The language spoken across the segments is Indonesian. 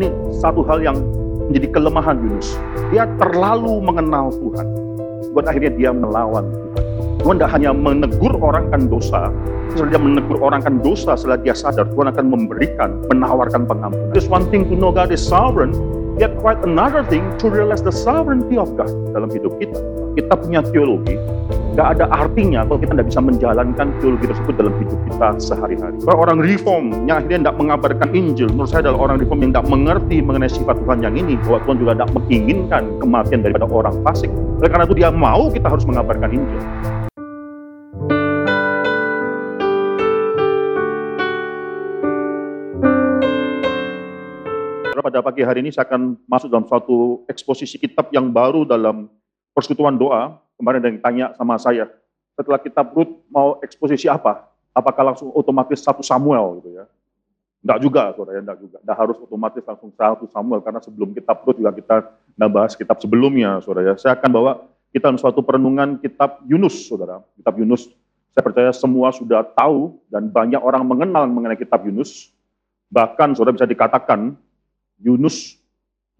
Ini satu hal yang menjadi kelemahan Yunus. Dia terlalu mengenal Tuhan. Buat akhirnya dia melawan Tuhan. Tuhan tidak hanya menegur orang kan dosa, setelah dia menegur orang kan dosa, setelah dia sadar, Tuhan akan memberikan, menawarkan pengampunan. Just one thing to know God is sovereign, yet quite another thing to realize the sovereignty of God dalam hidup kita. Kita punya teologi, nggak ada artinya kalau kita tidak bisa menjalankan teologi tersebut dalam hidup kita sehari-hari. Kalau orang reform yang akhirnya tidak mengabarkan Injil, menurut saya adalah orang reform yang tidak mengerti mengenai sifat Tuhan yang ini, bahwa Tuhan juga tidak menginginkan kematian daripada orang fasik. Oleh karena itu dia mau kita harus mengabarkan Injil. Pada pagi hari ini saya akan masuk dalam suatu eksposisi kitab yang baru dalam persekutuan doa. Kemarin ada yang tanya sama saya, setelah kitab Rut mau eksposisi apa? Apakah langsung otomatis satu Samuel gitu ya? Enggak juga, saudara ya, enggak juga. Enggak harus otomatis langsung satu Samuel, karena sebelum kitab Rut juga kita enggak bahas kitab sebelumnya, saudara ya. Saya akan bawa kita dalam suatu perenungan kitab Yunus, saudara. Kitab Yunus, saya percaya semua sudah tahu dan banyak orang mengenal mengenai kitab Yunus. Bahkan saudara bisa dikatakan Yunus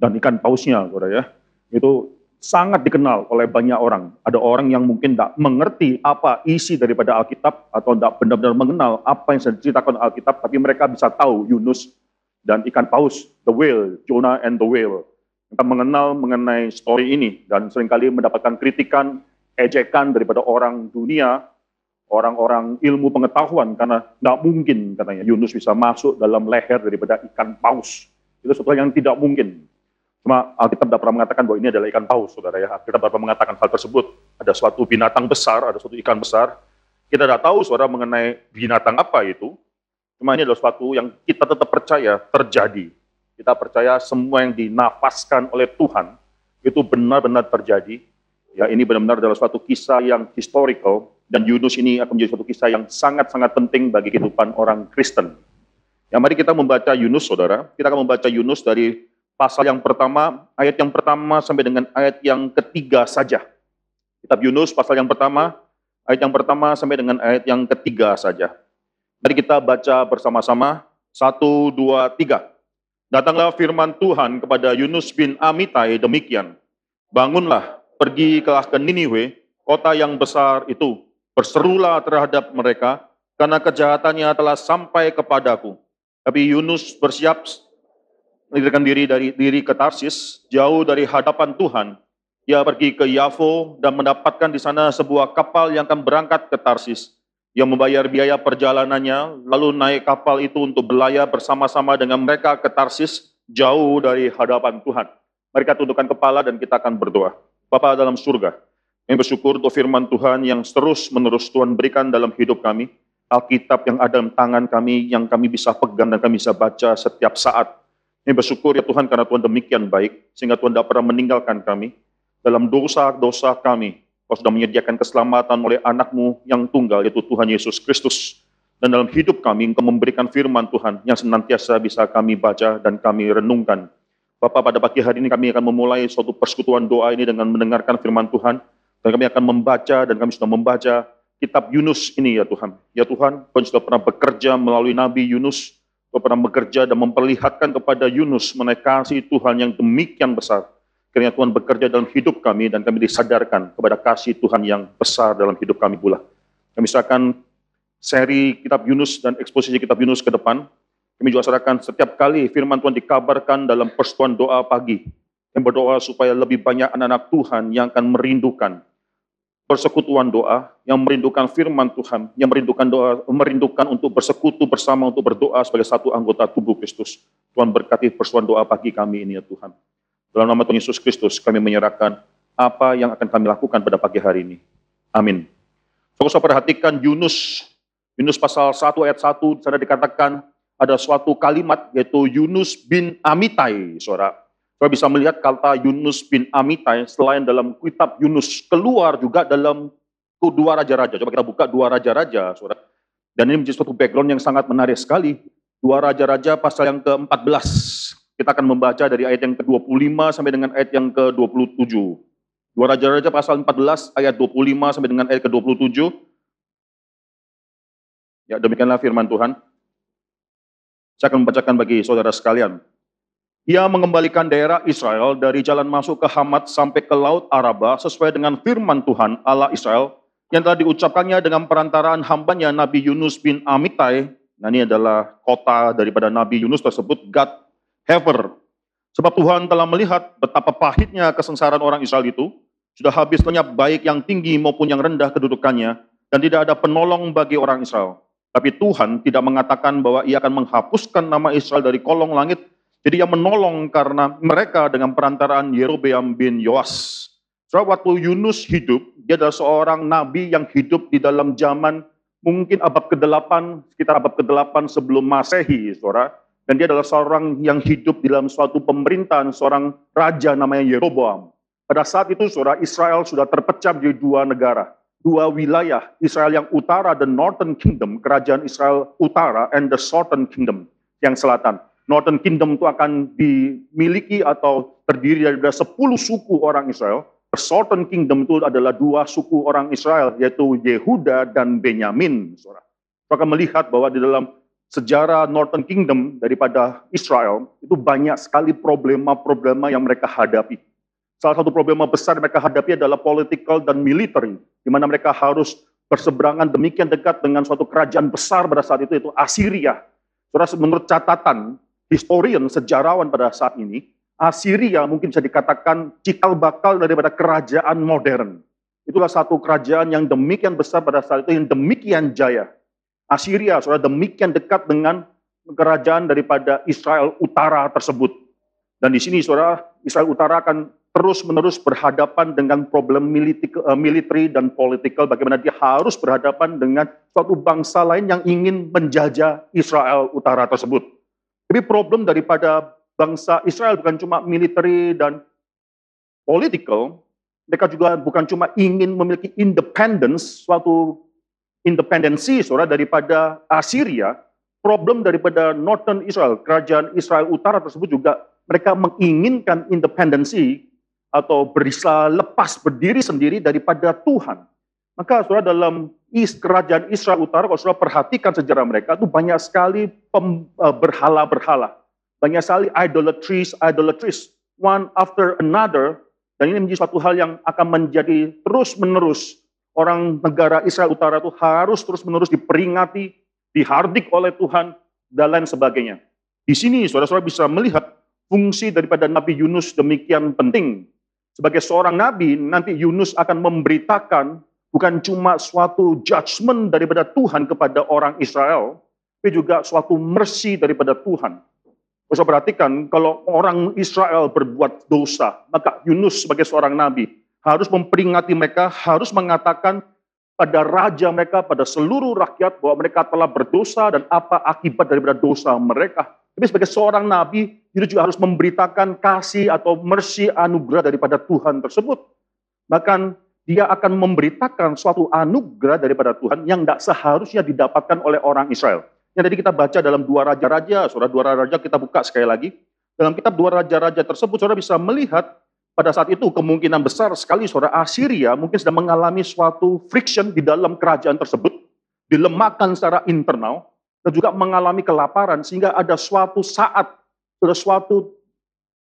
dan ikan pausnya, saudara ya. Itu sangat dikenal oleh banyak orang. Ada orang yang mungkin tidak mengerti apa isi daripada Alkitab atau tidak benar-benar mengenal apa yang diceritakan Alkitab, tapi mereka bisa tahu Yunus dan ikan paus, the whale, Jonah and the whale. Kita mengenal mengenai story ini dan sering kali mendapatkan kritikan, ejekan daripada orang dunia, orang-orang ilmu pengetahuan karena tidak mungkin katanya Yunus bisa masuk dalam leher daripada ikan paus. Itu sesuatu yang tidak mungkin. Cuma Alkitab tidak pernah mengatakan bahwa ini adalah ikan paus, saudara ya. Alkitab tidak pernah mengatakan hal tersebut. Ada suatu binatang besar, ada suatu ikan besar. Kita tidak tahu, saudara, mengenai binatang apa itu. Cuma ini adalah suatu yang kita tetap percaya terjadi. Kita percaya semua yang dinafaskan oleh Tuhan itu benar-benar terjadi. Ya, ini benar-benar adalah suatu kisah yang historical dan Yunus ini akan menjadi suatu kisah yang sangat-sangat penting bagi kehidupan orang Kristen. Ya, mari kita membaca Yunus, saudara. Kita akan membaca Yunus dari pasal yang pertama, ayat yang pertama sampai dengan ayat yang ketiga saja. Kitab Yunus pasal yang pertama, ayat yang pertama sampai dengan ayat yang ketiga saja. Mari kita baca bersama-sama. Satu, dua, tiga. Datanglah firman Tuhan kepada Yunus bin Amitai demikian. Bangunlah, pergi ke Niniwe, kota yang besar itu. Berserulah terhadap mereka, karena kejahatannya telah sampai kepadaku tapi Yunus bersiap melarikan diri dari diri ke Tarsis, jauh dari hadapan Tuhan. Dia pergi ke Yafo dan mendapatkan di sana sebuah kapal yang akan berangkat ke Tarsis. Yang membayar biaya perjalanannya, lalu naik kapal itu untuk berlayar bersama-sama dengan mereka ke Tarsis, jauh dari hadapan Tuhan. Mereka tundukkan kepala dan kita akan berdoa. Bapa dalam surga, kami bersyukur untuk firman Tuhan yang terus menerus Tuhan berikan dalam hidup kami. Alkitab yang ada dalam tangan kami, yang kami bisa pegang dan kami bisa baca setiap saat. Kami bersyukur ya Tuhan karena Tuhan demikian baik, sehingga Tuhan tidak pernah meninggalkan kami. Dalam dosa-dosa kami, Kau sudah menyediakan keselamatan oleh anakmu yang tunggal, yaitu Tuhan Yesus Kristus. Dan dalam hidup kami, Engkau memberikan firman Tuhan yang senantiasa bisa kami baca dan kami renungkan. Bapak, pada pagi hari ini kami akan memulai suatu persekutuan doa ini dengan mendengarkan firman Tuhan. Dan kami akan membaca dan kami sudah membaca kitab Yunus ini ya Tuhan. Ya Tuhan, Tuhan sudah pernah bekerja melalui Nabi Yunus, Tuhan pernah bekerja dan memperlihatkan kepada Yunus mengenai kasih Tuhan yang demikian besar. Kiranya Tuhan bekerja dalam hidup kami dan kami disadarkan kepada kasih Tuhan yang besar dalam hidup kami pula. Kami serahkan seri kitab Yunus dan eksposisi kitab Yunus ke depan. Kami juga serahkan setiap kali firman Tuhan dikabarkan dalam persekutuan doa pagi. Yang berdoa supaya lebih banyak anak-anak Tuhan yang akan merindukan persekutuan doa, yang merindukan firman Tuhan, yang merindukan doa, merindukan untuk bersekutu bersama untuk berdoa sebagai satu anggota tubuh Kristus. Tuhan berkati persekutuan doa pagi kami ini ya Tuhan. Dalam nama Tuhan Yesus Kristus kami menyerahkan apa yang akan kami lakukan pada pagi hari ini. Amin. Saudara perhatikan Yunus, Yunus pasal 1 ayat 1, di sana dikatakan ada suatu kalimat yaitu Yunus bin Amitai, saudara. Kita bisa melihat kata Yunus bin Amitai selain dalam kitab Yunus keluar juga dalam dua raja-raja. Coba kita buka dua raja-raja, saudara. Dan ini menjadi suatu background yang sangat menarik sekali. Dua raja-raja pasal yang ke-14. Kita akan membaca dari ayat yang ke-25 sampai dengan ayat yang ke-27. Dua raja-raja pasal 14 ayat 25 sampai dengan ayat ke-27. Ya, demikianlah firman Tuhan. Saya akan membacakan bagi saudara sekalian. Ia mengembalikan daerah Israel dari jalan masuk ke Hamat sampai ke Laut Araba sesuai dengan firman Tuhan Allah Israel yang telah diucapkannya dengan perantaraan hambanya Nabi Yunus bin Amitai. Nah ini adalah kota daripada Nabi Yunus tersebut, Gad Hever. Sebab Tuhan telah melihat betapa pahitnya kesengsaraan orang Israel itu, sudah habis lenyap baik yang tinggi maupun yang rendah kedudukannya, dan tidak ada penolong bagi orang Israel. Tapi Tuhan tidak mengatakan bahwa ia akan menghapuskan nama Israel dari kolong langit, jadi ia menolong karena mereka dengan perantaraan Yerobeam bin Yoas. So, waktu Yunus hidup, dia adalah seorang nabi yang hidup di dalam zaman mungkin abad ke-8, sekitar abad ke-8 sebelum Masehi, saudara. Dan dia adalah seorang yang hidup di dalam suatu pemerintahan, seorang raja namanya Yeroboam. Pada saat itu, saudara, Israel sudah terpecah menjadi dua negara. Dua wilayah, Israel yang utara, the Northern Kingdom, kerajaan Israel utara, and the Southern Kingdom, yang selatan. Northern Kingdom itu akan dimiliki atau terdiri dari 10 suku orang Israel. The Southern Kingdom itu adalah dua suku orang Israel, yaitu Yehuda dan Benyamin. Saudara. Akan melihat bahwa di dalam sejarah Northern Kingdom daripada Israel itu banyak sekali problema-problema yang mereka hadapi. Salah satu problema besar yang mereka hadapi adalah political dan military, di mana mereka harus berseberangan demikian dekat dengan suatu kerajaan besar pada saat itu, yaitu Assyria. Saudara, menurut catatan historian, sejarawan pada saat ini, Assyria mungkin bisa dikatakan cikal bakal daripada kerajaan modern. Itulah satu kerajaan yang demikian besar pada saat itu, yang demikian jaya. Assyria, saudara, demikian dekat dengan kerajaan daripada Israel Utara tersebut. Dan di sini, saudara, Israel Utara akan terus-menerus berhadapan dengan problem eh, militer dan politikal, bagaimana dia harus berhadapan dengan suatu bangsa lain yang ingin menjajah Israel Utara tersebut. Jadi problem daripada bangsa Israel bukan cuma militer dan politikal, mereka juga bukan cuma ingin memiliki independence, suatu independensi saudara daripada Assyria, problem daripada Northern Israel, kerajaan Israel Utara tersebut juga mereka menginginkan independensi atau bisa lepas berdiri sendiri daripada Tuhan. Maka saudara dalam is, kerajaan Israel Utara, kalau saudara perhatikan sejarah mereka, itu banyak sekali eh, berhala-berhala. Banyak sekali idolatries, idolatries, one after another, dan ini menjadi suatu hal yang akan menjadi terus-menerus orang negara Israel Utara itu harus terus-menerus diperingati, dihardik oleh Tuhan, dan lain sebagainya. Di sini saudara-saudara bisa melihat fungsi daripada Nabi Yunus demikian penting. Sebagai seorang nabi, nanti Yunus akan memberitakan bukan cuma suatu judgment daripada Tuhan kepada orang Israel, tapi juga suatu mercy daripada Tuhan. Bisa perhatikan, kalau orang Israel berbuat dosa, maka Yunus sebagai seorang nabi harus memperingati mereka, harus mengatakan pada raja mereka, pada seluruh rakyat bahwa mereka telah berdosa dan apa akibat daripada dosa mereka. Tapi sebagai seorang nabi, itu juga harus memberitakan kasih atau mercy anugerah daripada Tuhan tersebut. Bahkan dia akan memberitakan suatu anugerah daripada Tuhan yang tidak seharusnya didapatkan oleh orang Israel. Yang tadi kita baca dalam dua raja-raja, saudara dua raja kita buka sekali lagi. Dalam kitab dua raja-raja tersebut, saudara bisa melihat pada saat itu kemungkinan besar sekali saudara Assyria mungkin sedang mengalami suatu friction di dalam kerajaan tersebut, dilemahkan secara internal, dan juga mengalami kelaparan sehingga ada suatu saat, ada suatu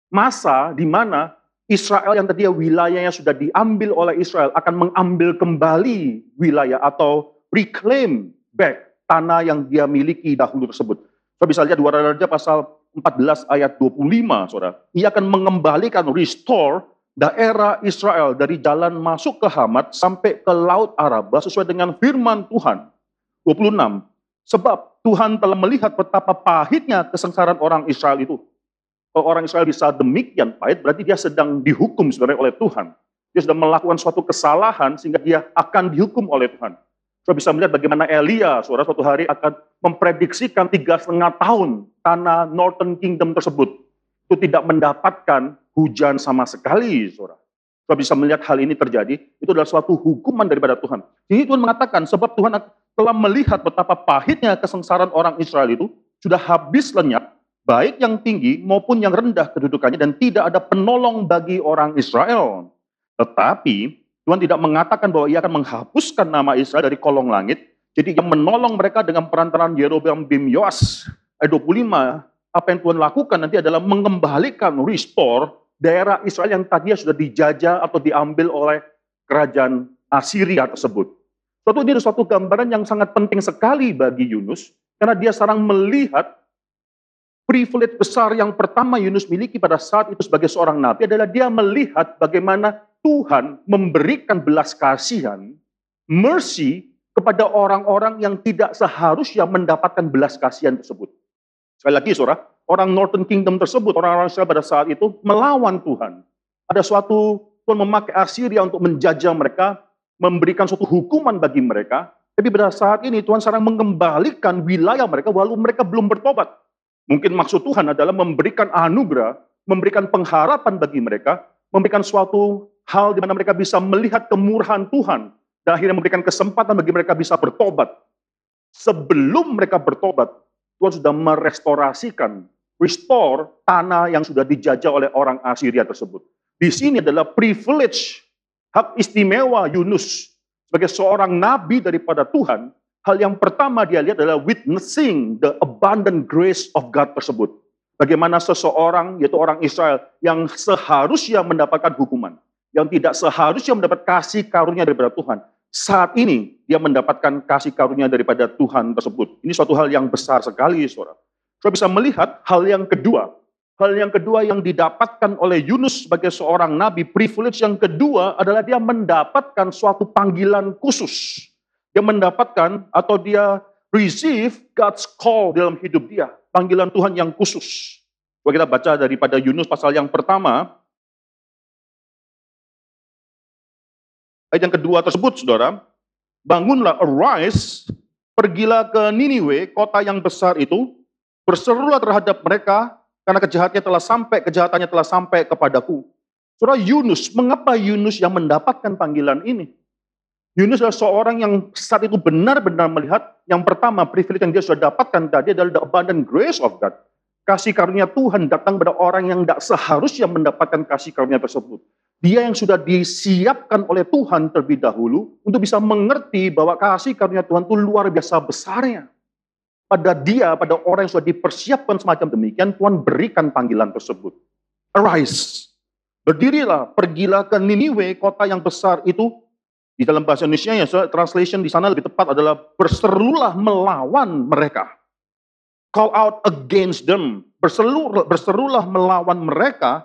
masa di mana Israel yang tadinya wilayahnya sudah diambil oleh Israel akan mengambil kembali wilayah atau reclaim back tanah yang dia miliki dahulu tersebut. Saudara bisa lihat dua raja pasal 14 ayat 25, saudara. Ia akan mengembalikan, restore daerah Israel dari jalan masuk ke Hamat sampai ke Laut Araba sesuai dengan firman Tuhan. 26. Sebab Tuhan telah melihat betapa pahitnya kesengsaraan orang Israel itu. Kalau orang Israel bisa demikian pahit, berarti dia sedang dihukum sebenarnya oleh Tuhan. Dia sudah melakukan suatu kesalahan sehingga dia akan dihukum oleh Tuhan. Saudara bisa melihat bagaimana Elia, saudara suatu hari akan memprediksikan tiga setengah tahun tanah Northern Kingdom tersebut itu tidak mendapatkan hujan sama sekali. Saudara bisa melihat hal ini terjadi, itu adalah suatu hukuman daripada Tuhan. Jadi Tuhan mengatakan, sebab Tuhan telah melihat betapa pahitnya kesengsaraan orang Israel itu, sudah habis lenyap, baik yang tinggi maupun yang rendah kedudukannya, dan tidak ada penolong bagi orang Israel. Tetapi Tuhan tidak mengatakan bahwa ia akan menghapuskan nama Israel dari kolong langit. Jadi yang menolong mereka dengan perantaran Yerobeam bin Yoas. Ayat 25, apa yang Tuhan lakukan nanti adalah mengembalikan, restore daerah Israel yang tadinya sudah dijajah atau diambil oleh kerajaan Assyria tersebut. Suatu ini suatu gambaran yang sangat penting sekali bagi Yunus, karena dia sekarang melihat privilege besar yang pertama Yunus miliki pada saat itu sebagai seorang nabi adalah dia melihat bagaimana Tuhan memberikan belas kasihan, mercy kepada orang-orang yang tidak seharusnya mendapatkan belas kasihan tersebut. Sekali lagi, saudara, orang Northern Kingdom tersebut, orang-orang Israel pada saat itu melawan Tuhan. Ada suatu Tuhan memakai Assyria untuk menjajah mereka, memberikan suatu hukuman bagi mereka. Tapi pada saat ini Tuhan sekarang mengembalikan wilayah mereka walau mereka belum bertobat. Mungkin maksud Tuhan adalah memberikan anugerah, memberikan pengharapan bagi mereka, memberikan suatu hal di mana mereka bisa melihat kemurahan Tuhan dan akhirnya memberikan kesempatan bagi mereka bisa bertobat. Sebelum mereka bertobat, Tuhan sudah merestorasikan, restore tanah yang sudah dijajah oleh orang Assyria tersebut. Di sini adalah privilege, hak istimewa Yunus sebagai seorang nabi daripada Tuhan Hal yang pertama dia lihat adalah witnessing the abundant grace of God tersebut. Bagaimana seseorang, yaitu orang Israel, yang seharusnya mendapatkan hukuman. Yang tidak seharusnya mendapat kasih karunia daripada Tuhan. Saat ini dia mendapatkan kasih karunia daripada Tuhan tersebut. Ini suatu hal yang besar sekali, saudara. Saudara bisa melihat hal yang kedua. Hal yang kedua yang didapatkan oleh Yunus sebagai seorang nabi, privilege yang kedua adalah dia mendapatkan suatu panggilan khusus dia mendapatkan atau dia receive God's call dalam hidup dia. Panggilan Tuhan yang khusus. Kalau kita baca daripada Yunus pasal yang pertama, ayat yang kedua tersebut, saudara, bangunlah, arise, pergilah ke Niniwe, kota yang besar itu, berserulah terhadap mereka, karena kejahatannya telah sampai, kejahatannya telah sampai kepadaku. Saudara Yunus, mengapa Yunus yang mendapatkan panggilan ini? Yunus adalah seorang yang saat itu benar-benar melihat yang pertama privilege yang dia sudah dapatkan tadi adalah the abundant grace of God. Kasih karunia Tuhan datang pada orang yang tidak seharusnya mendapatkan kasih karunia tersebut. Dia yang sudah disiapkan oleh Tuhan terlebih dahulu untuk bisa mengerti bahwa kasih karunia Tuhan itu luar biasa besarnya. Pada dia, pada orang yang sudah dipersiapkan semacam demikian, Tuhan berikan panggilan tersebut. Arise, berdirilah, pergilah ke Niniwe, kota yang besar itu, di dalam bahasa Indonesia ya, translation di sana lebih tepat adalah berserulah melawan mereka. Call out against them. Berseru, berserulah melawan mereka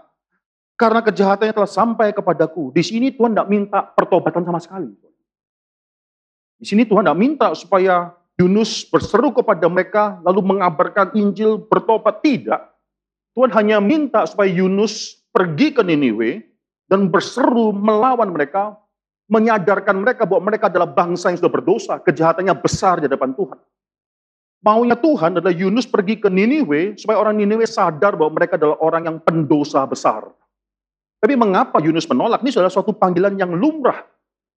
karena kejahatannya telah sampai kepadaku. Di sini Tuhan tidak minta pertobatan sama sekali. Di sini Tuhan tidak minta supaya Yunus berseru kepada mereka lalu mengabarkan Injil bertobat. Tidak. Tuhan hanya minta supaya Yunus pergi ke Niniwe dan berseru melawan mereka menyadarkan mereka bahwa mereka adalah bangsa yang sudah berdosa, kejahatannya besar di hadapan Tuhan. Maunya Tuhan adalah Yunus pergi ke Niniwe supaya orang Niniwe sadar bahwa mereka adalah orang yang pendosa besar. Tapi mengapa Yunus menolak? Ini adalah suatu panggilan yang lumrah.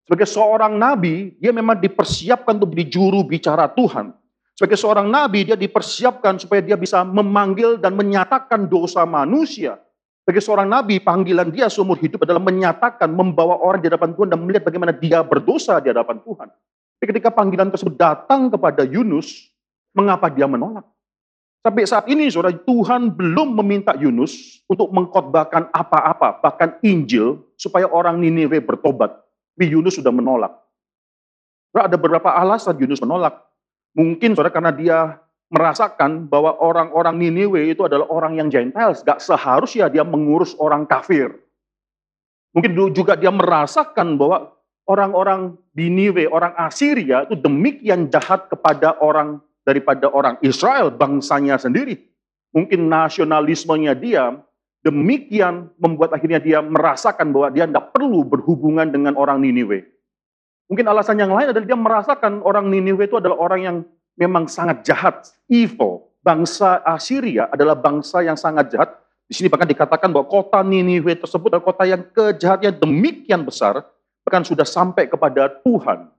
Sebagai seorang nabi, dia memang dipersiapkan untuk menjadi juru bicara Tuhan. Sebagai seorang nabi, dia dipersiapkan supaya dia bisa memanggil dan menyatakan dosa manusia. Bagi seorang nabi, panggilan dia seumur hidup adalah menyatakan, membawa orang di hadapan Tuhan dan melihat bagaimana dia berdosa di hadapan Tuhan. Tapi ketika panggilan tersebut datang kepada Yunus, mengapa dia menolak? Sampai saat ini, saudara, Tuhan belum meminta Yunus untuk mengkhotbahkan apa-apa, bahkan Injil, supaya orang Niniwe bertobat. Tapi Yunus sudah menolak. Saudara, ada beberapa alasan Yunus menolak. Mungkin, saudara, karena dia merasakan bahwa orang-orang Niniwe itu adalah orang yang Gentiles, gak seharusnya dia mengurus orang kafir. Mungkin juga dia merasakan bahwa orang-orang Niniwe, orang Assyria itu demikian jahat kepada orang daripada orang Israel, bangsanya sendiri. Mungkin nasionalismenya dia demikian membuat akhirnya dia merasakan bahwa dia tidak perlu berhubungan dengan orang Niniwe. Mungkin alasan yang lain adalah dia merasakan orang Niniwe itu adalah orang yang memang sangat jahat, evil. Bangsa Assyria adalah bangsa yang sangat jahat. Di sini bahkan dikatakan bahwa kota Niniwe tersebut adalah kota yang kejahatnya demikian besar, bahkan sudah sampai kepada Tuhan.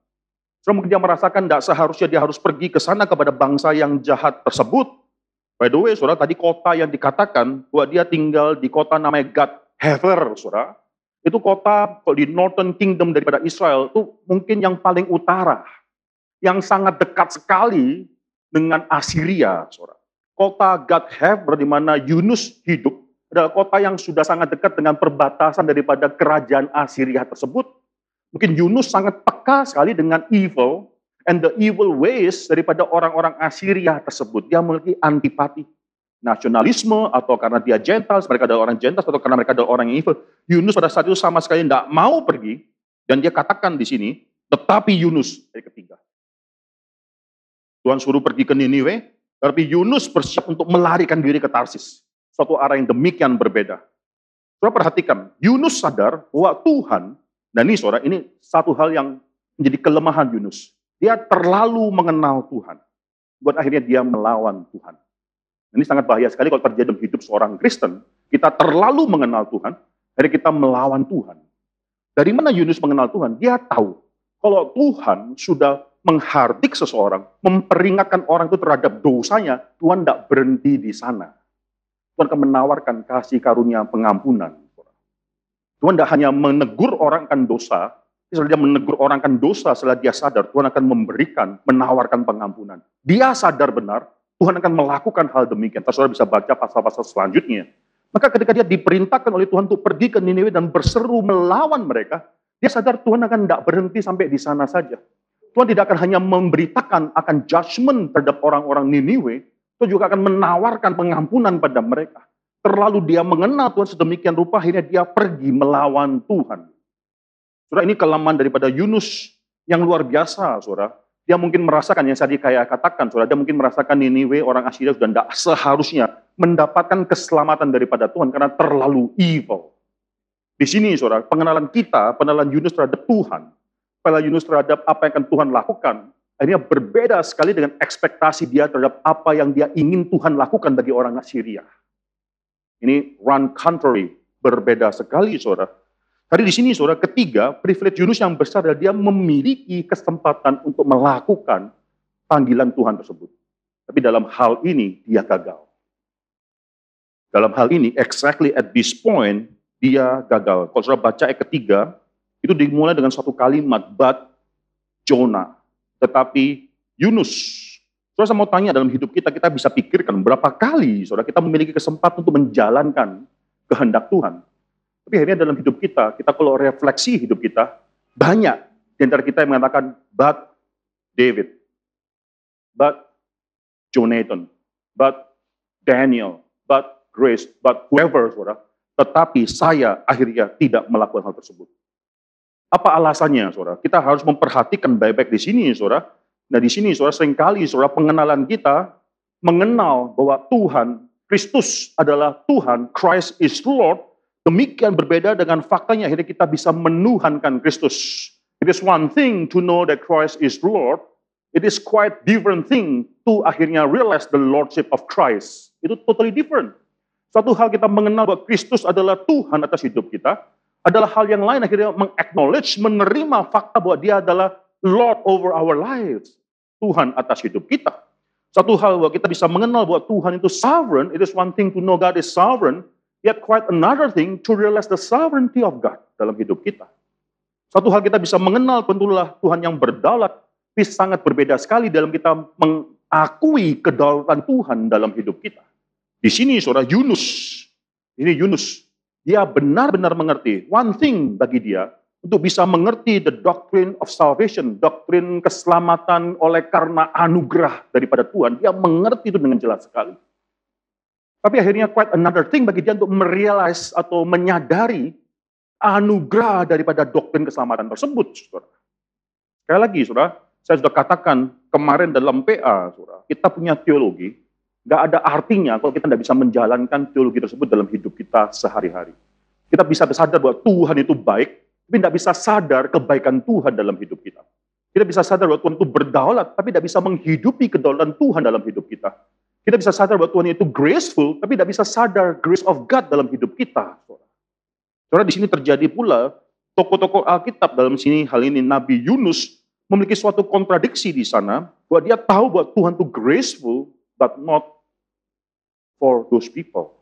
So, mungkin dia merasakan tidak seharusnya dia harus pergi ke sana kepada bangsa yang jahat tersebut. By the way, saudara, tadi kota yang dikatakan bahwa dia tinggal di kota namanya God Hever, saudara. Itu kota kalau di Northern Kingdom daripada Israel, itu mungkin yang paling utara yang sangat dekat sekali dengan Assyria, saudara. kota Gad di mana Yunus hidup adalah kota yang sudah sangat dekat dengan perbatasan daripada kerajaan Assyria tersebut. Mungkin Yunus sangat peka sekali dengan evil and the evil ways daripada orang-orang Assyria tersebut. Dia memiliki antipati nasionalisme atau karena dia Gentiles, mereka adalah orang Gentiles atau karena mereka adalah orang yang evil. Yunus pada saat itu sama sekali tidak mau pergi dan dia katakan di sini, tetapi Yunus dari ketiga. Tuhan suruh pergi ke Niniwe, tapi Yunus bersiap untuk melarikan diri ke Tarsis. Suatu arah yang demikian berbeda. Saudara perhatikan, Yunus sadar bahwa Tuhan, dan ini saudara, ini satu hal yang menjadi kelemahan Yunus. Dia terlalu mengenal Tuhan. Buat akhirnya dia melawan Tuhan. Ini sangat bahaya sekali kalau terjadi dalam hidup seorang Kristen. Kita terlalu mengenal Tuhan, akhirnya kita melawan Tuhan. Dari mana Yunus mengenal Tuhan? Dia tahu kalau Tuhan sudah menghardik seseorang, memperingatkan orang itu terhadap dosanya, Tuhan tidak berhenti di sana. Tuhan akan menawarkan kasih karunia pengampunan. Tuhan tidak hanya menegur orang akan dosa, setelah dia menegur orang akan dosa, setelah dia sadar, Tuhan akan memberikan, menawarkan pengampunan. Dia sadar benar, Tuhan akan melakukan hal demikian. Saudara bisa baca pasal-pasal selanjutnya. Maka ketika dia diperintahkan oleh Tuhan untuk pergi ke Niniwe dan berseru melawan mereka, dia sadar Tuhan akan tidak berhenti sampai di sana saja. Tuhan tidak akan hanya memberitakan akan judgment terhadap orang-orang Niniwe, Tuhan juga akan menawarkan pengampunan pada mereka. Terlalu dia mengenal Tuhan sedemikian rupa, akhirnya dia pergi melawan Tuhan. Saudara, ini kelemahan daripada Yunus yang luar biasa, saudara. Dia mungkin merasakan yang tadi kayak katakan, saudara, dia mungkin merasakan Niniwe orang Assyria sudah tidak seharusnya mendapatkan keselamatan daripada Tuhan karena terlalu evil. Di sini, saudara, pengenalan kita, pengenalan Yunus terhadap Tuhan, pengenalan Yunus terhadap apa yang akan Tuhan lakukan, akhirnya berbeda sekali dengan ekspektasi dia terhadap apa yang dia ingin Tuhan lakukan bagi orang Assyria. Ini run contrary, berbeda sekali, saudara. Tadi di sini saudara ketiga, privilege Yunus yang besar adalah dia memiliki kesempatan untuk melakukan panggilan Tuhan tersebut. Tapi dalam hal ini dia gagal. Dalam hal ini, exactly at this point, dia gagal. Kalau saudara baca ayat ketiga, itu dimulai dengan satu kalimat, but Jonah. Tetapi Yunus. Saudara saya mau tanya dalam hidup kita, kita bisa pikirkan berapa kali saudara kita memiliki kesempatan untuk menjalankan kehendak Tuhan. Tapi akhirnya dalam hidup kita, kita kalau refleksi hidup kita, banyak di antara kita yang mengatakan, but David, but Jonathan, but Daniel, but Grace, but whoever, saudara. Tetapi saya akhirnya tidak melakukan hal tersebut. Apa alasannya, saudara? Kita harus memperhatikan baik-baik di sini, saudara. Nah di sini, saudara, sering kali, saudara, pengenalan kita mengenal bahwa Tuhan, Kristus adalah Tuhan, Christ is Lord, Demikian berbeda dengan faktanya akhirnya kita bisa menuhankan Kristus. It is one thing to know that Christ is Lord. It is quite different thing to akhirnya realize the Lordship of Christ. Itu totally different. Satu hal kita mengenal bahwa Kristus adalah Tuhan atas hidup kita, adalah hal yang lain akhirnya mengaknowledge, menerima fakta bahwa dia adalah Lord over our lives. Tuhan atas hidup kita. Satu hal bahwa kita bisa mengenal bahwa Tuhan itu sovereign, it is one thing to know God is sovereign, Yet quite another thing to realize the sovereignty of God dalam hidup kita. Satu hal kita bisa mengenal tentulah Tuhan yang berdaulat, tapi sangat berbeda sekali dalam kita mengakui kedaulatan Tuhan dalam hidup kita. Di sini saudara Yunus, ini Yunus, dia benar-benar mengerti one thing bagi dia untuk bisa mengerti the doctrine of salvation, doktrin keselamatan oleh karena anugerah daripada Tuhan. Dia mengerti itu dengan jelas sekali. Tapi akhirnya quite another thing bagi dia untuk merealize atau menyadari anugerah daripada doktrin keselamatan tersebut. Saudara. Sekali lagi, saudara, saya sudah katakan kemarin dalam PA, saudara, kita punya teologi, nggak ada artinya kalau kita tidak bisa menjalankan teologi tersebut dalam hidup kita sehari-hari. Kita bisa sadar bahwa Tuhan itu baik, tapi tidak bisa sadar kebaikan Tuhan dalam hidup kita. Kita bisa sadar bahwa Tuhan itu berdaulat, tapi tidak bisa menghidupi kedaulatan Tuhan dalam hidup kita. Kita bisa sadar bahwa Tuhan itu graceful, tapi tidak bisa sadar grace of God dalam hidup kita. Saudara, di sini terjadi pula tokoh-tokoh Alkitab dalam sini hal ini Nabi Yunus memiliki suatu kontradiksi di sana bahwa dia tahu bahwa Tuhan itu graceful but not for those people.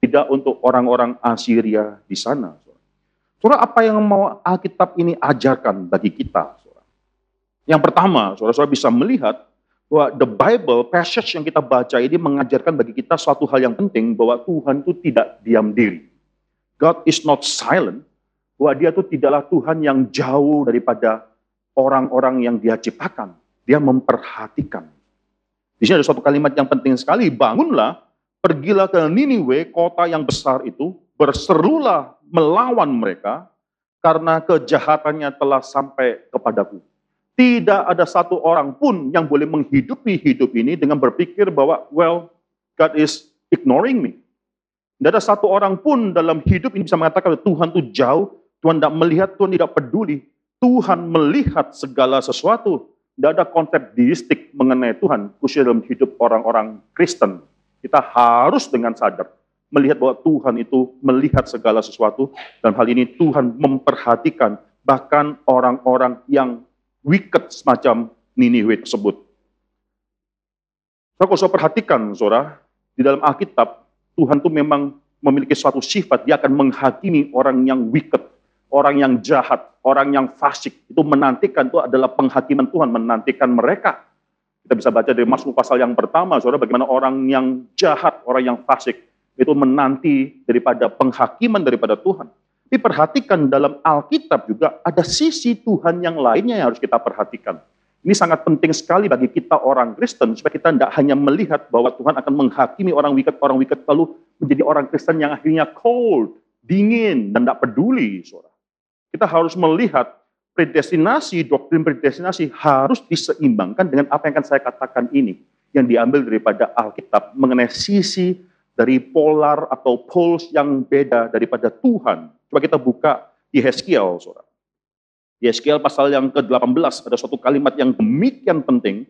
Tidak untuk orang-orang Assyria di sana. Saudara, apa yang mau Alkitab ini ajarkan bagi kita? Saudara? Yang pertama, saudara-saudara bisa melihat bahwa the Bible, passage yang kita baca ini mengajarkan bagi kita suatu hal yang penting bahwa Tuhan itu tidak diam diri. God is not silent, bahwa dia itu tidaklah Tuhan yang jauh daripada orang-orang yang dia ciptakan. Dia memperhatikan. Di sini ada suatu kalimat yang penting sekali, bangunlah, pergilah ke Niniwe, kota yang besar itu, berserulah melawan mereka, karena kejahatannya telah sampai kepadaku. Tidak ada satu orang pun yang boleh menghidupi hidup ini dengan berpikir bahwa, well, God is ignoring me. Tidak ada satu orang pun dalam hidup ini bisa mengatakan Tuhan itu jauh, Tuhan tidak melihat, Tuhan tidak peduli. Tuhan melihat segala sesuatu. Tidak ada konsep deistik mengenai Tuhan, khususnya dalam hidup orang-orang Kristen. Kita harus dengan sadar melihat bahwa Tuhan itu melihat segala sesuatu, dan hal ini Tuhan memperhatikan bahkan orang-orang yang wicked semacam Niniwe tersebut. Saudara, kalau perhatikan, saudara, di dalam Alkitab, Tuhan itu memang memiliki suatu sifat, dia akan menghakimi orang yang wicked, orang yang jahat, orang yang fasik. Itu menantikan, itu adalah penghakiman Tuhan, menantikan mereka. Kita bisa baca dari Mazmur pasal yang pertama, saudara, bagaimana orang yang jahat, orang yang fasik, itu menanti daripada penghakiman daripada Tuhan. Tapi perhatikan dalam Alkitab juga ada sisi Tuhan yang lainnya yang harus kita perhatikan. Ini sangat penting sekali bagi kita orang Kristen supaya kita tidak hanya melihat bahwa Tuhan akan menghakimi orang wicked, orang wicked lalu menjadi orang Kristen yang akhirnya cold, dingin dan tidak peduli, saudara. Kita harus melihat predestinasi, doktrin predestinasi harus diseimbangkan dengan apa yang akan saya katakan ini yang diambil daripada Alkitab mengenai sisi dari polar atau poles yang beda daripada Tuhan Coba kita buka di Heskiel, saudara. Di Heskiel pasal yang ke-18 ada suatu kalimat yang demikian penting.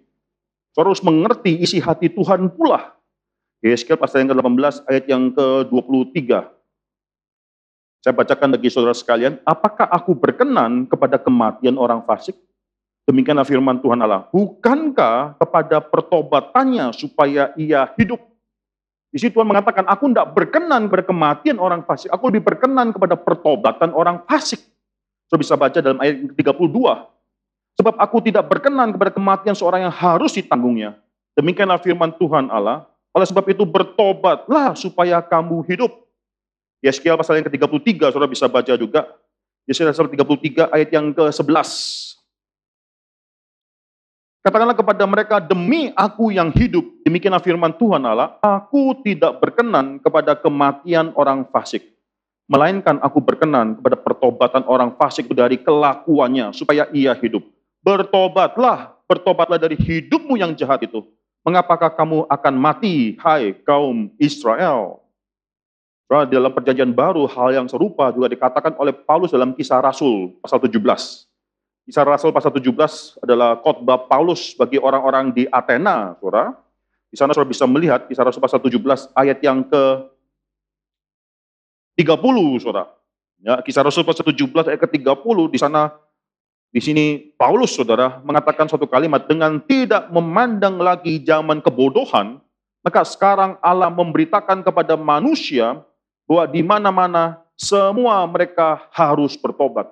Saudara harus mengerti isi hati Tuhan pula. Di Heskiel pasal yang ke-18 ayat yang ke-23. Saya bacakan bagi saudara sekalian, apakah aku berkenan kepada kematian orang fasik? Demikianlah firman Tuhan Allah. Bukankah kepada pertobatannya supaya ia hidup? Di situ Tuhan mengatakan, aku tidak berkenan kepada kematian orang fasik. Aku lebih berkenan kepada pertobatan orang fasik. Saya bisa baca dalam ayat 32. Sebab aku tidak berkenan kepada kematian seorang yang harus ditanggungnya. Demikianlah firman Tuhan Allah. Oleh sebab itu bertobatlah supaya kamu hidup. Yeskiel pasal yang ke-33, saudara bisa baca juga. Yeskiel pasal 33 ayat yang ke-11. Katakanlah kepada mereka, demi aku yang hidup, demikianlah firman Tuhan Allah, aku tidak berkenan kepada kematian orang fasik. Melainkan aku berkenan kepada pertobatan orang fasik dari kelakuannya, supaya ia hidup. Bertobatlah, bertobatlah dari hidupmu yang jahat itu. Mengapakah kamu akan mati, hai kaum Israel? Dalam perjanjian baru, hal yang serupa juga dikatakan oleh Paulus dalam kisah Rasul, pasal 17. Kisah Rasul pasal 17 adalah khotbah Paulus bagi orang-orang di Athena, Saudara. Di sana Saudara bisa melihat Kisah Rasul pasal 17 ayat yang ke 30, Saudara. Ya, Kisah Rasul pasal 17 ayat ke 30 di sana di sini Paulus Saudara mengatakan suatu kalimat dengan tidak memandang lagi zaman kebodohan, maka sekarang Allah memberitakan kepada manusia bahwa di mana-mana semua mereka harus bertobat.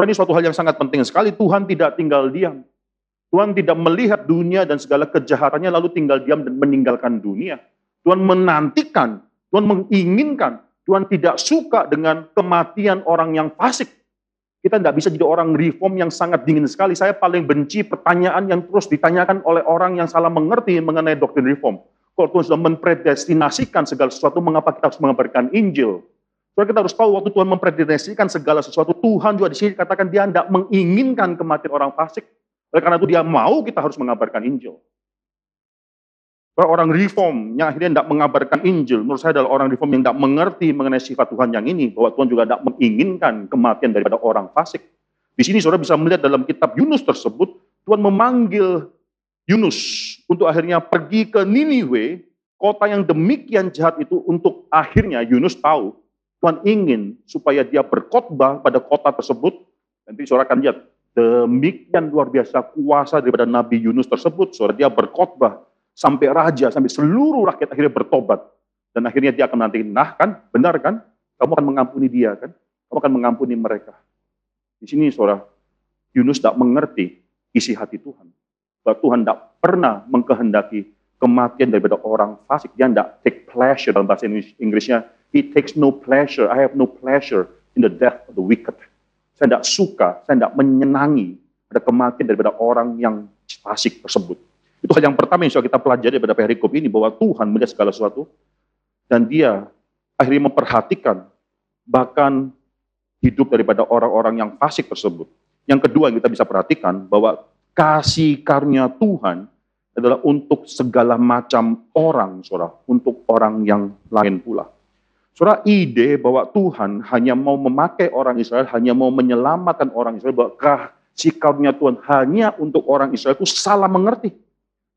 Ini suatu hal yang sangat penting sekali. Tuhan tidak tinggal diam. Tuhan tidak melihat dunia dan segala kejahatannya lalu tinggal diam dan meninggalkan dunia. Tuhan menantikan, Tuhan menginginkan, Tuhan tidak suka dengan kematian orang yang fasik. Kita tidak bisa jadi orang reform yang sangat dingin sekali. Saya paling benci pertanyaan yang terus ditanyakan oleh orang yang salah mengerti mengenai doktrin reform. Kalau Tuhan sudah mempredestinasikan segala sesuatu, mengapa kita harus mengabarkan Injil? Soalnya kita harus tahu waktu Tuhan mempredestinasikan segala sesuatu, Tuhan juga di sini katakan dia tidak menginginkan kematian orang fasik. Oleh karena itu dia mau kita harus mengabarkan Injil. Orang reform yang akhirnya tidak mengabarkan Injil, menurut saya adalah orang reform yang tidak mengerti mengenai sifat Tuhan yang ini, bahwa Tuhan juga tidak menginginkan kematian daripada orang fasik. Di sini saudara bisa melihat dalam kitab Yunus tersebut, Tuhan memanggil Yunus untuk akhirnya pergi ke Niniwe, kota yang demikian jahat itu untuk akhirnya Yunus tahu Tuhan ingin supaya dia berkhotbah pada kota tersebut. Nanti saudara akan lihat demikian luar biasa kuasa daripada Nabi Yunus tersebut. Saudara dia berkhotbah sampai raja, sampai seluruh rakyat akhirnya bertobat. Dan akhirnya dia akan nanti, nah kan, benar kan? Kamu akan mengampuni dia kan? Kamu akan mengampuni mereka. Di sini saudara, Yunus tidak mengerti isi hati Tuhan. Bahwa Tuhan tidak pernah mengkehendaki kematian daripada orang fasik. Dia tidak take pleasure dalam bahasa Inggrisnya. He takes no pleasure. I have no pleasure in the death of the wicked. Saya tidak suka, saya tidak menyenangi ada kematian daripada orang yang fasik tersebut. Itu hal yang pertama yang kita pelajari pada perikop ini, bahwa Tuhan melihat segala sesuatu, dan dia akhirnya memperhatikan bahkan hidup daripada orang-orang yang fasik tersebut. Yang kedua yang kita bisa perhatikan, bahwa kasih karunia Tuhan adalah untuk segala macam orang, saudara, untuk orang yang lain pula. Saudara, ide bahwa Tuhan hanya mau memakai orang Israel, hanya mau menyelamatkan orang Israel, bahwa kasih karunia Tuhan hanya untuk orang Israel itu salah mengerti.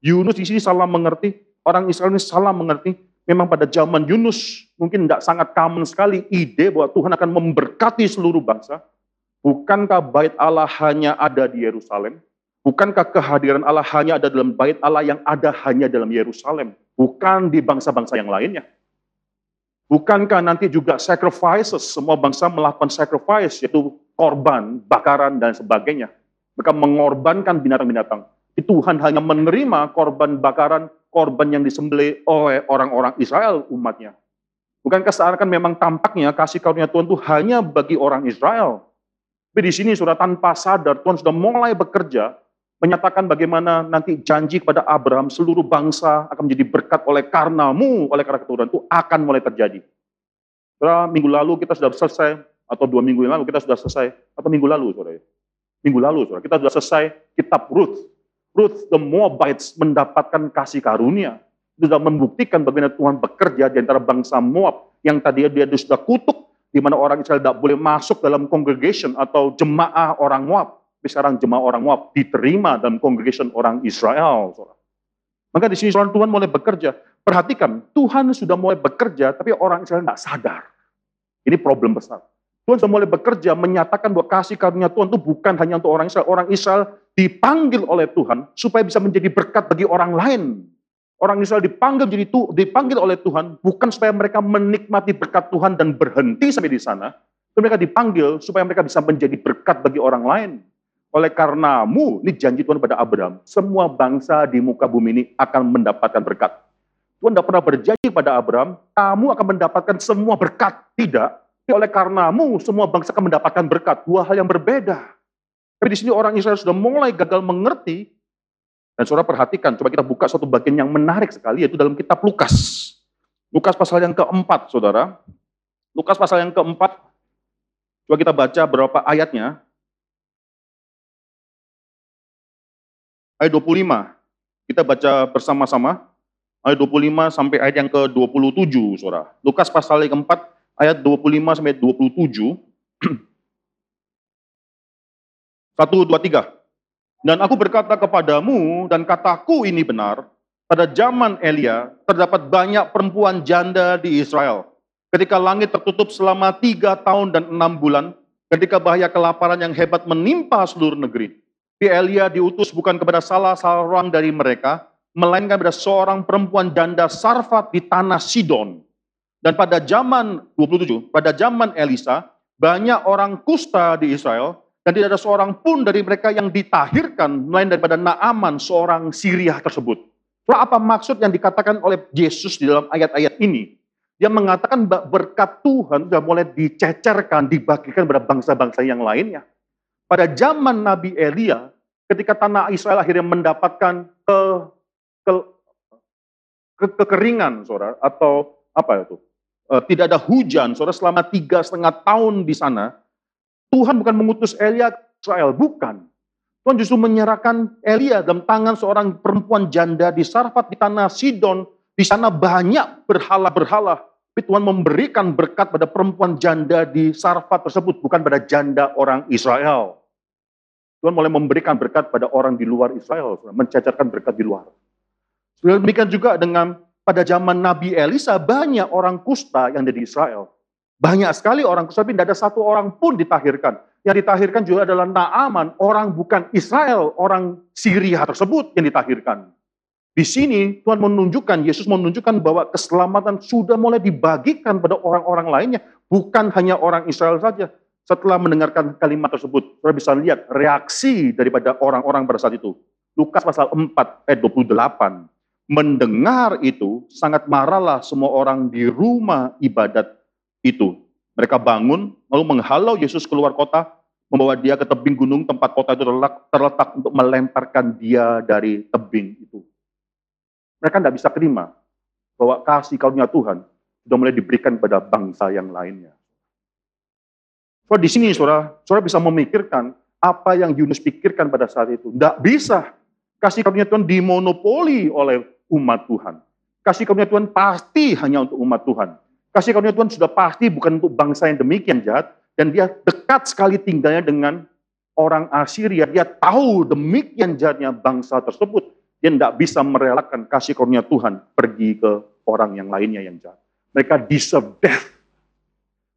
Yunus di sini salah mengerti, orang Israel ini salah mengerti. Memang pada zaman Yunus mungkin tidak sangat common sekali ide bahwa Tuhan akan memberkati seluruh bangsa. Bukankah bait Allah hanya ada di Yerusalem? Bukankah kehadiran Allah hanya ada dalam bait Allah yang ada hanya dalam Yerusalem? Bukan di bangsa-bangsa yang lainnya. Bukankah nanti juga sacrifices, semua bangsa melakukan sacrifice, yaitu korban, bakaran, dan sebagainya. Mereka mengorbankan binatang-binatang. Tuhan hanya menerima korban bakaran, korban yang disembelih oleh orang-orang Israel umatnya. Bukankah seakan memang tampaknya kasih karunia Tuhan itu hanya bagi orang Israel. Tapi di sini sudah tanpa sadar Tuhan sudah mulai bekerja menyatakan bagaimana nanti janji kepada Abraham seluruh bangsa akan menjadi berkat oleh karenamu, oleh karena keturunan itu akan mulai terjadi. Setelah minggu lalu kita sudah selesai, atau dua minggu yang lalu kita sudah selesai, atau minggu lalu, saudara. Minggu lalu, saudara, kita sudah selesai kitab Ruth. Ruth the Moabites mendapatkan kasih karunia. Itu sudah membuktikan bagaimana Tuhan bekerja di antara bangsa Moab yang tadi dia sudah kutuk di mana orang Israel tidak boleh masuk dalam congregation atau jemaah orang Moab. Sekarang jemaah orang Moab diterima dalam congregation orang Israel. Maka di sini Tuhan mulai bekerja. Perhatikan, Tuhan sudah mulai bekerja, tapi orang Israel tidak sadar. Ini problem besar. Tuhan sudah mulai bekerja menyatakan bahwa kasih karunia Tuhan itu bukan hanya untuk orang Israel. Orang Israel dipanggil oleh Tuhan supaya bisa menjadi berkat bagi orang lain. Orang Israel dipanggil jadi dipanggil oleh Tuhan bukan supaya mereka menikmati berkat Tuhan dan berhenti sampai di sana. Tapi mereka dipanggil supaya mereka bisa menjadi berkat bagi orang lain. Oleh karenamu, ini janji Tuhan pada Abraham, semua bangsa di muka bumi ini akan mendapatkan berkat. Tuhan tidak pernah berjanji pada Abraham, kamu akan mendapatkan semua berkat. Tidak, oleh karenamu semua bangsa akan mendapatkan berkat. Dua hal yang berbeda. Tapi di sini orang Israel sudah mulai gagal mengerti. Dan saudara perhatikan, coba kita buka satu bagian yang menarik sekali, yaitu dalam kitab Lukas. Lukas pasal yang keempat, saudara. Lukas pasal yang keempat, coba kita baca berapa ayatnya. Ayat 25, kita baca bersama-sama. Ayat 25 sampai ayat yang ke-27, saudara. Lukas pasal yang keempat, ayat 25 sampai 27. Satu, dua, tiga. Dan aku berkata kepadamu, dan kataku ini benar, pada zaman Elia terdapat banyak perempuan janda di Israel. Ketika langit tertutup selama tiga tahun dan enam bulan, ketika bahaya kelaparan yang hebat menimpa seluruh negeri. Elia diutus bukan kepada salah seorang dari mereka, melainkan pada seorang perempuan janda Sarfat di tanah Sidon dan pada zaman 27, pada zaman Elisa, banyak orang kusta di Israel dan tidak ada seorang pun dari mereka yang ditahirkan melain daripada Naaman seorang Syria tersebut. Lalu apa maksud yang dikatakan oleh Yesus di dalam ayat-ayat ini? Dia mengatakan berkat Tuhan sudah mulai dicecerkan, dibagikan kepada bangsa-bangsa yang lainnya. Pada zaman Nabi Elia, ketika tanah Israel akhirnya mendapatkan ke, ke, ke kekeringan, saudara, atau apa itu? Eh, tidak ada hujan, saudara selama tiga setengah tahun di sana, Tuhan bukan mengutus Elia ke Israel, bukan. Tuhan justru menyerahkan Elia dalam tangan seorang perempuan janda di Sarfat di tanah Sidon. Di sana banyak berhala-berhala. Tapi Tuhan memberikan berkat pada perempuan janda di Sarfat tersebut, bukan pada janda orang Israel. Tuhan mulai memberikan berkat pada orang di luar Israel, mencacarkan berkat di luar. Demikian juga dengan pada zaman Nabi Elisa banyak orang kusta yang ada di Israel. Banyak sekali orang kusta, tapi tidak ada satu orang pun ditahirkan. Yang ditahirkan juga adalah Naaman, orang bukan Israel, orang Syria tersebut yang ditahirkan. Di sini Tuhan menunjukkan, Yesus menunjukkan bahwa keselamatan sudah mulai dibagikan pada orang-orang lainnya, bukan hanya orang Israel saja. Setelah mendengarkan kalimat tersebut, kita bisa lihat reaksi daripada orang-orang pada saat itu. Lukas pasal 4 ayat 28. Mendengar itu, sangat marahlah semua orang di rumah ibadat itu. Mereka bangun, lalu menghalau Yesus keluar kota, membawa dia ke tebing gunung tempat kota itu terletak, terletak untuk melemparkan dia dari tebing itu. Mereka tidak bisa terima bahwa kasih karunia Tuhan sudah mulai diberikan pada bangsa yang lainnya. So, di sini saudara, saudara bisa memikirkan apa yang Yunus pikirkan pada saat itu. Tidak bisa. Kasih karunia Tuhan dimonopoli oleh umat Tuhan. Kasih karunia Tuhan pasti hanya untuk umat Tuhan. Kasih karunia Tuhan sudah pasti bukan untuk bangsa yang demikian jahat. Dan dia dekat sekali tinggalnya dengan orang Assyria. Dia tahu demikian jahatnya bangsa tersebut. Dia tidak bisa merelakan kasih karunia Tuhan pergi ke orang yang lainnya yang jahat. Mereka deserve death.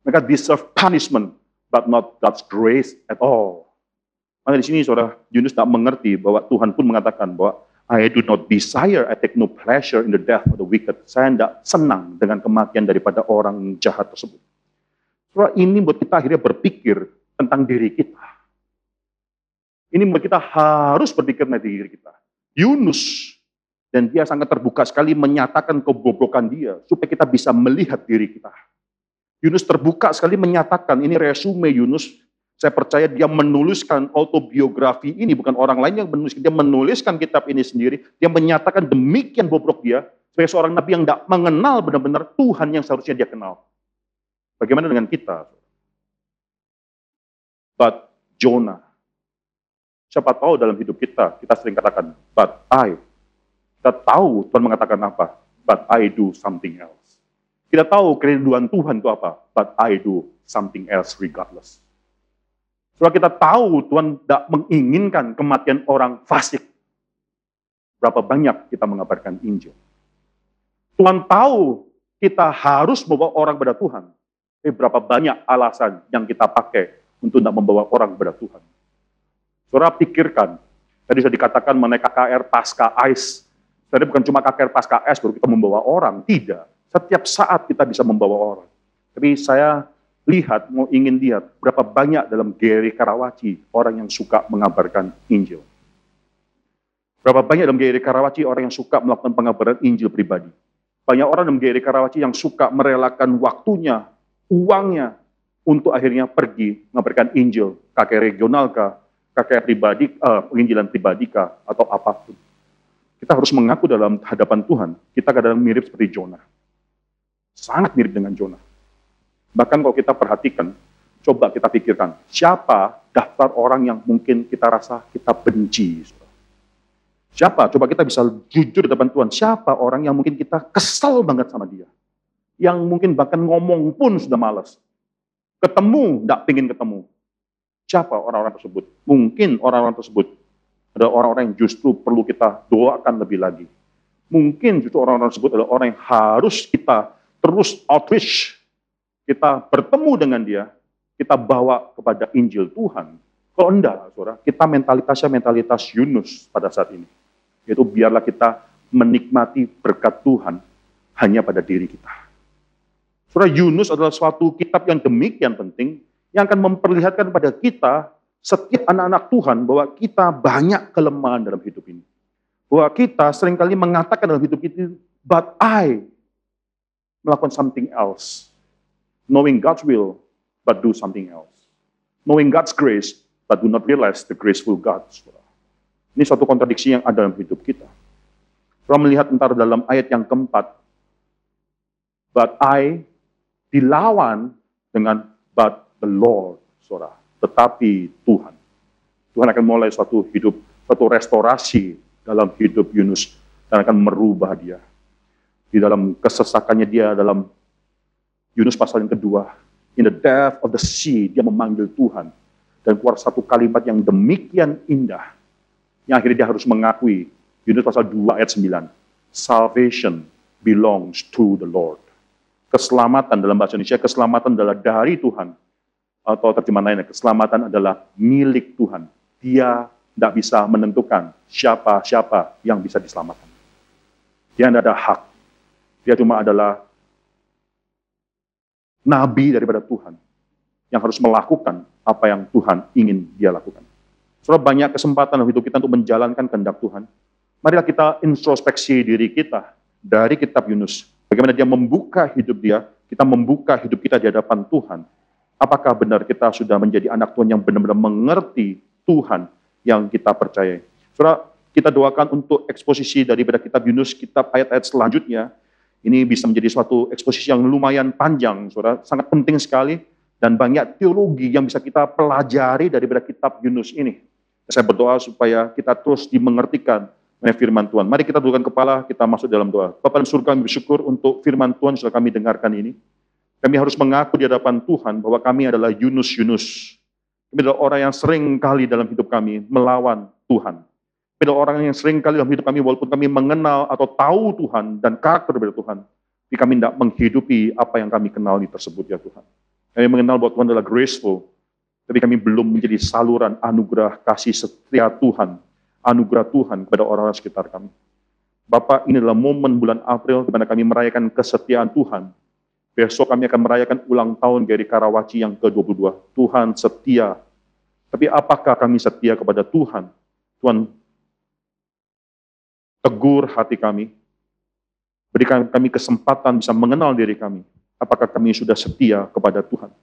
Mereka deserve punishment, but not God's grace at all. Maka di sini saudara Yunus tak mengerti bahwa Tuhan pun mengatakan bahwa I do not desire, I take no pleasure in the death of the wicked. Saya tidak senang dengan kematian daripada orang jahat tersebut. Saudara, ini buat kita akhirnya berpikir tentang diri kita. Ini membuat kita harus berpikir tentang diri kita. Yunus, dan dia sangat terbuka sekali menyatakan kebobrokan dia, supaya kita bisa melihat diri kita. Yunus terbuka sekali menyatakan, ini resume Yunus saya percaya dia menuliskan autobiografi ini, bukan orang lain yang menulis. Dia menuliskan kitab ini sendiri. Dia menyatakan demikian bobrok dia, sebagai seorang nabi yang tidak mengenal benar-benar Tuhan yang seharusnya dia kenal. Bagaimana dengan kita? But Jonah. Siapa tahu dalam hidup kita, kita sering katakan, but I. Kita tahu Tuhan mengatakan apa, but I do something else. Kita tahu kerinduan Tuhan itu apa, but I do something else regardless. Setelah kita tahu Tuhan tidak menginginkan kematian orang fasik. Berapa banyak kita mengabarkan Injil. Tuhan tahu kita harus membawa orang kepada Tuhan. Tapi berapa banyak alasan yang kita pakai untuk tidak membawa orang kepada Tuhan. Saudara pikirkan, tadi sudah dikatakan mengenai KKR pasca AIS. Jadi bukan cuma KKR pasca AIS baru kita membawa orang. Tidak. Setiap saat kita bisa membawa orang. Tapi saya lihat, mau ingin lihat berapa banyak dalam Geri Karawaci orang yang suka mengabarkan Injil. Berapa banyak dalam Geri Karawaci orang yang suka melakukan pengabaran Injil pribadi. Banyak orang dalam Geri Karawaci yang suka merelakan waktunya, uangnya, untuk akhirnya pergi mengabarkan Injil, kakek regional kah, kakek pribadi, uh, penginjilan pribadi kah, atau apa pun. Kita harus mengaku dalam hadapan Tuhan, kita kadang mirip seperti Jonah. Sangat mirip dengan Jonah. Bahkan kalau kita perhatikan, coba kita pikirkan, siapa daftar orang yang mungkin kita rasa kita benci? Siapa? Coba kita bisa jujur di depan Tuhan. Siapa orang yang mungkin kita kesal banget sama dia? Yang mungkin bahkan ngomong pun sudah malas. Ketemu, tidak ingin ketemu. Siapa orang-orang tersebut? Mungkin orang-orang tersebut ada orang-orang yang justru perlu kita doakan lebih lagi. Mungkin justru orang-orang tersebut adalah orang yang harus kita terus outreach kita bertemu dengan dia, kita bawa kepada Injil Tuhan. Kalau enggak, saudara, kita mentalitasnya mentalitas Yunus pada saat ini. Yaitu biarlah kita menikmati berkat Tuhan hanya pada diri kita. Saudara, Yunus adalah suatu kitab yang demikian penting, yang akan memperlihatkan pada kita, setiap anak-anak Tuhan, bahwa kita banyak kelemahan dalam hidup ini. Bahwa kita sering kali mengatakan dalam hidup itu, but I melakukan something else knowing God's will, but do something else. Knowing God's grace, but do not realize the graceful God. Ini suatu kontradiksi yang ada dalam hidup kita. Kita melihat entar dalam ayat yang keempat, but I dilawan dengan but the Lord, saudara. Tetapi Tuhan. Tuhan akan mulai suatu hidup, suatu restorasi dalam hidup Yunus dan akan merubah dia. Di dalam kesesakannya dia, dalam Yunus pasal yang kedua, in the depth of the sea, dia memanggil Tuhan. Dan keluar satu kalimat yang demikian indah, yang akhirnya dia harus mengakui, Yunus pasal 2 ayat 9, salvation belongs to the Lord. Keselamatan dalam bahasa Indonesia, keselamatan adalah dari Tuhan. Atau terjemahan lainnya, keselamatan adalah milik Tuhan. Dia tidak bisa menentukan siapa-siapa yang bisa diselamatkan. Dia tidak ada hak. Dia cuma adalah nabi daripada Tuhan yang harus melakukan apa yang Tuhan ingin dia lakukan. Saudara banyak kesempatan dalam hidup kita untuk menjalankan kehendak Tuhan. Marilah kita introspeksi diri kita dari kitab Yunus. Bagaimana dia membuka hidup dia, kita membuka hidup kita di hadapan Tuhan. Apakah benar kita sudah menjadi anak Tuhan yang benar-benar mengerti Tuhan yang kita percayai? Saudara, kita doakan untuk eksposisi daripada kitab Yunus, kitab ayat-ayat selanjutnya, ini bisa menjadi suatu eksposisi yang lumayan panjang, saudara, sangat penting sekali, dan banyak teologi yang bisa kita pelajari daripada kitab Yunus ini. Saya berdoa supaya kita terus dimengertikan oleh firman Tuhan. Mari kita dudukkan kepala, kita masuk dalam doa. Bapak dan surga kami bersyukur untuk firman Tuhan setelah kami dengarkan ini. Kami harus mengaku di hadapan Tuhan bahwa kami adalah Yunus-Yunus. Kami adalah orang yang sering kali dalam hidup kami melawan Tuhan. Ada orang yang sering kali dalam hidup kami, walaupun kami mengenal atau tahu Tuhan dan karakter dari Tuhan, tapi kami tidak menghidupi apa yang kami kenali tersebut ya Tuhan. Kami mengenal bahwa Tuhan adalah graceful, tapi kami belum menjadi saluran anugerah kasih setia Tuhan, anugerah Tuhan kepada orang-orang sekitar kami. Bapak, ini adalah momen bulan April di mana kami merayakan kesetiaan Tuhan. Besok kami akan merayakan ulang tahun Geri Karawaci yang ke-22. Tuhan setia. Tapi apakah kami setia kepada Tuhan? Tuhan tegur hati kami, berikan kami kesempatan bisa mengenal diri kami, apakah kami sudah setia kepada Tuhan.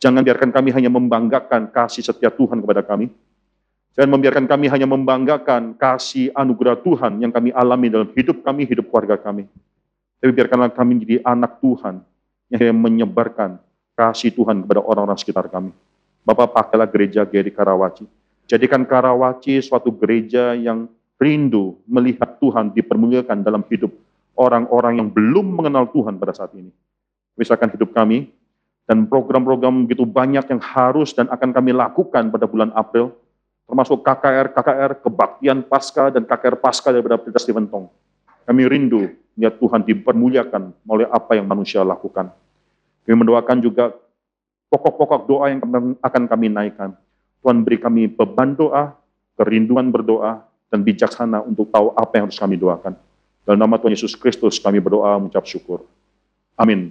Jangan biarkan kami hanya membanggakan kasih setia Tuhan kepada kami. Jangan membiarkan kami hanya membanggakan kasih anugerah Tuhan yang kami alami dalam hidup kami, hidup keluarga kami. Tapi biarkanlah kami menjadi anak Tuhan yang menyebarkan kasih Tuhan kepada orang-orang sekitar kami. Bapak pakailah gereja Geri Karawaci. Jadikan Karawaci suatu gereja yang rindu melihat Tuhan dipermuliakan dalam hidup orang-orang yang belum mengenal Tuhan pada saat ini. Misalkan hidup kami, dan program-program begitu banyak yang harus dan akan kami lakukan pada bulan April, termasuk KKR, KKR, kebaktian pasca dan KKR pasca daripada Pelita Stephen. Kami rindu melihat Tuhan dipermuliakan melalui apa yang manusia lakukan. Kami mendoakan juga pokok-pokok doa yang akan kami naikkan. Tuhan beri kami beban doa, kerinduan berdoa, dan bijaksana untuk tahu apa yang harus kami doakan. Dalam nama Tuhan Yesus Kristus kami berdoa mengucap syukur. Amin.